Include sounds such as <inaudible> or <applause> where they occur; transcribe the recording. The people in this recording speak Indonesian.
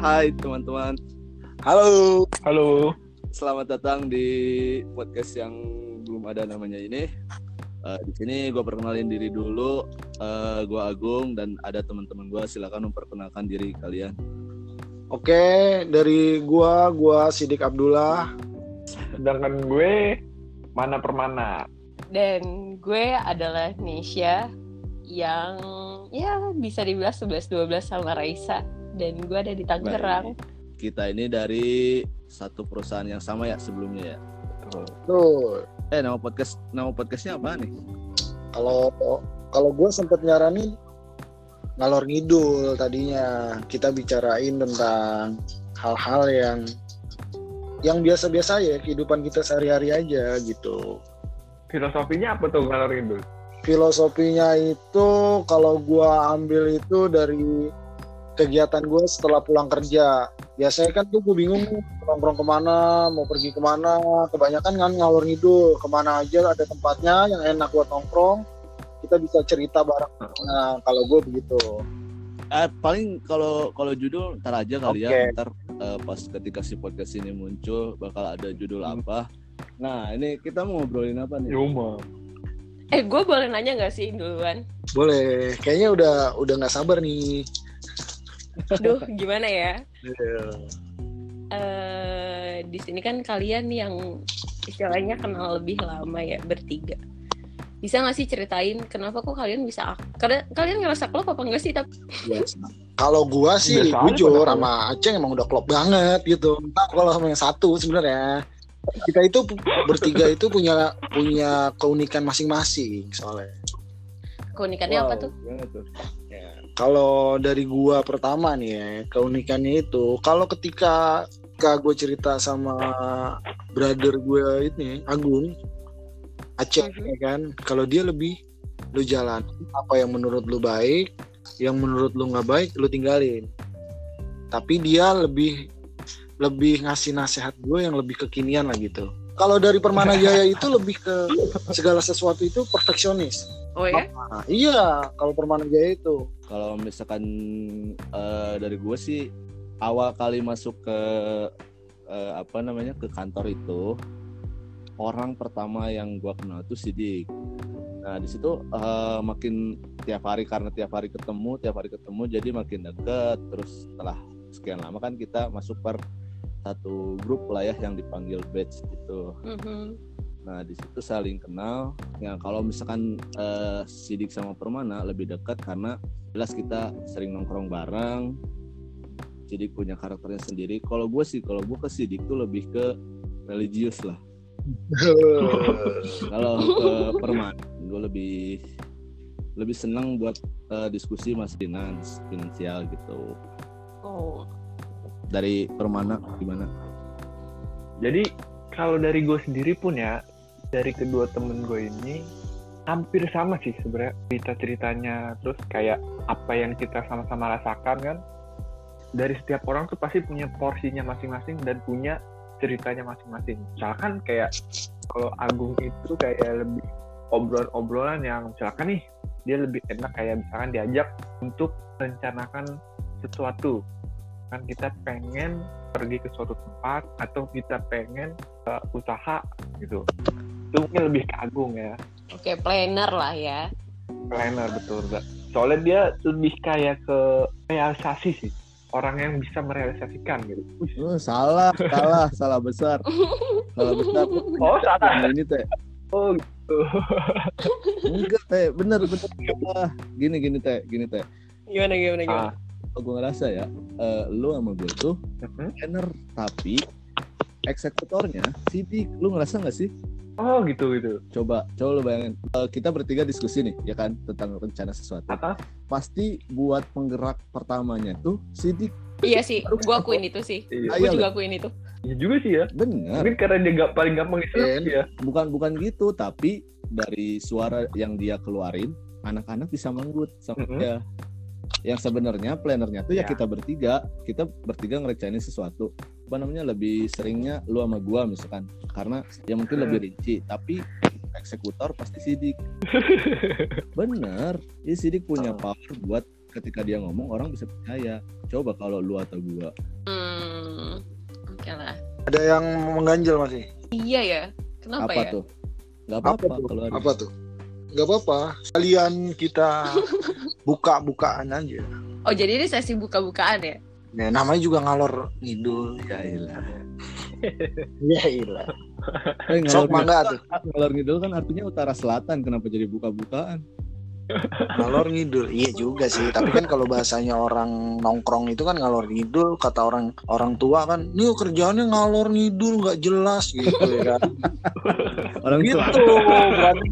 Hai teman-teman, Halo. Halo. selamat datang di podcast yang belum ada namanya ini. Eh, di sini gue perkenalin diri dulu. Eh, gue Agung dan ada teman-teman gue. Silakan memperkenalkan diri kalian. Oke, dari gua gua Sidik Abdullah. Sedangkan gue mana permana. Dan gue adalah Nisha yang ya bisa dibilang 11-12 sama Raisa. Dan gue ada di Tangerang. Kita ini dari satu perusahaan yang sama ya sebelumnya ya. Tuh, Eh nama podcast nama podcastnya apa nih? kalau kalau gua sempet nyaranin ngalor ngidul tadinya kita bicarain tentang hal-hal yang yang biasa-biasa ya kehidupan kita sehari-hari aja gitu. Filosofinya apa tuh ngalor ngidul? Filosofinya itu kalau gua ambil itu dari kegiatan gue setelah pulang kerja. Biasanya kan tuh gue bingung nongkrong ke mana, mau pergi ke mana. Kebanyakan kan ngalor ngidul, ke mana aja ada tempatnya yang enak buat nongkrong. Kita bisa cerita bareng. Nah, kalau gue begitu. Eh, paling kalau kalau judul ntar aja kali Oke. ya. Ntar eh, pas ketika si podcast ini muncul bakal ada judul Hmm. apa. Nah ini kita mau ngobrolin apa nih? Yuma. Eh, gue boleh nanya gak sih duluan? Boleh. Kayaknya udah udah nggak sabar nih. Duh, gimana ya? Iya. eh di sini kan kalian yang istilahnya kenal lebih lama ya bertiga. Bisa nggak sih ceritain kenapa kok kalian bisa karena kalian ngerasa klop apa enggak sih tapi Biasa. Kalau gua sih Biasa aja jujur sama Aceh emang udah klop banget gitu. Entah kalau sama yang satu sebenarnya kita itu bertiga itu punya punya keunikan masing-masing soalnya. Keunikannya apa Wow, tuh? gimana tuh? Kalau dari gua pertama nih ya, keunikannya itu kalau ketika ketika gue cerita sama brother gue ini Agung Aceh Mhm. ya kan, kalau dia lebih lu jalan apa yang menurut lu baik, yang menurut lu nggak baik lu tinggalin. Tapi dia lebih lebih ngasih nasihat gue yang lebih kekinian lah gitu. Kalau dari Permana Jaya itu lebih ke segala sesuatu itu perfeksionis. Oh ya? Nah, iya, kalau Permana Jaya itu Kalau misalkan eh, dari gue sih awal kali masuk ke eh, apa namanya ke kantor itu orang pertama yang gue kenal itu Sidik. Nah di situ eh, makin tiap hari karena tiap hari ketemu tiap hari ketemu jadi makin deket terus setelah sekian lama kan kita masuk per satu grup lah ya yang dipanggil batch gitu. Mhm. Nah di situ saling kenal. Ya kalau misalkan eh, Sidik sama Permana lebih dekat karena jelas kita sering nongkrong bareng. Sidik punya karakternya sendiri. Kalau gue sih, kalau gue ke Sidik tuh lebih ke religius lah. <laughs> Kalau ke Permana, gue lebih lebih senang buat eh, diskusi mas finance, finansial gitu. Oh. Dari Permana gimana? Jadi kalau dari gue sendiri pun ya, dari kedua temen gue ini hampir sama sih sebenarnya cerita-ceritanya. Terus kayak apa yang kita sama-sama rasakan kan. Dari setiap orang tuh pasti punya porsinya masing-masing dan punya ceritanya masing-masing. Misalkan kayak kalau Agung itu kayak lebih obrolan-obrolan yang misalkan nih dia lebih enak kayak misalkan diajak untuk merencanakan sesuatu kan kita pengen pergi ke suatu tempat atau kita pengen uh, usaha gitu. Itu mungkin lebih ke Agung ya. Oke, planner lah ya. planner betul Mbak. soalnya dia lebih kayak ke realisasi sih. Orang yang bisa merealisasikan gitu. Oh, salah, salah, salah besar. Salah besar. <laughs> oh salah. Nah, ini teh. Oh gitu. Enggak teh. Bener bener. Gini gini teh gini teh. Gimana gimana gimana? ah gue ngerasa ya eh, lu sama gue tuh planner tapi eksekutornya sidik lu ngerasa nggak sih? Oh gitu gitu. Coba coba lu bayangin. Eh, kita bertiga diskusi nih ya kan tentang rencana sesuatu. Apa? Pasti buat penggerak pertamanya tuh sidik Iya sih, gue akuin itu sih. iya. Gue Ayo, juga akuin itu. Iya juga sih ya. Bener. Mungkin karena dia gak paling gampang itu ya. bukan bukan gitu tapi dari suara yang dia keluarin anak-anak bisa manggut sama Mhm. dia yang sebenarnya plannernya tuh ya Ya. kita bertiga kita bertiga ngerencanain sesuatu apa namanya lebih seringnya lu sama gua misalkan karena ya mungkin lebih rinci tapi eksekutor pasti sidik <laughs> bener ya sidik punya Oh. power buat ketika dia ngomong orang bisa percaya coba kalau lu atau gua Hmm, oke lah. Ada yang mengganjal masih. Iya ya. Kenapa apa ya? tuh Apa apa-apa tuh? kalau ada Apa tuh? Gak apa-apa. Kalian kita <laughs> buka-bukaan aja. Oh jadi ini sesi buka-bukaan ya? Ya, namanya juga ngalor ngidul. ya ilah <laughs> Ya ilah. Eh, ngalor, Sok mangga tuh. ngalor ngidul kan artinya utara selatan kenapa jadi buka-bukaan Ngalor ngidul. Iya juga sih. Tapi kan kalau bahasanya orang nongkrong itu kan ngalor ngidul. Kata orang orang tua kan, nih kerjaannya ngalor ngidul nggak jelas gitu ya kan. orang gitu. tua Berarti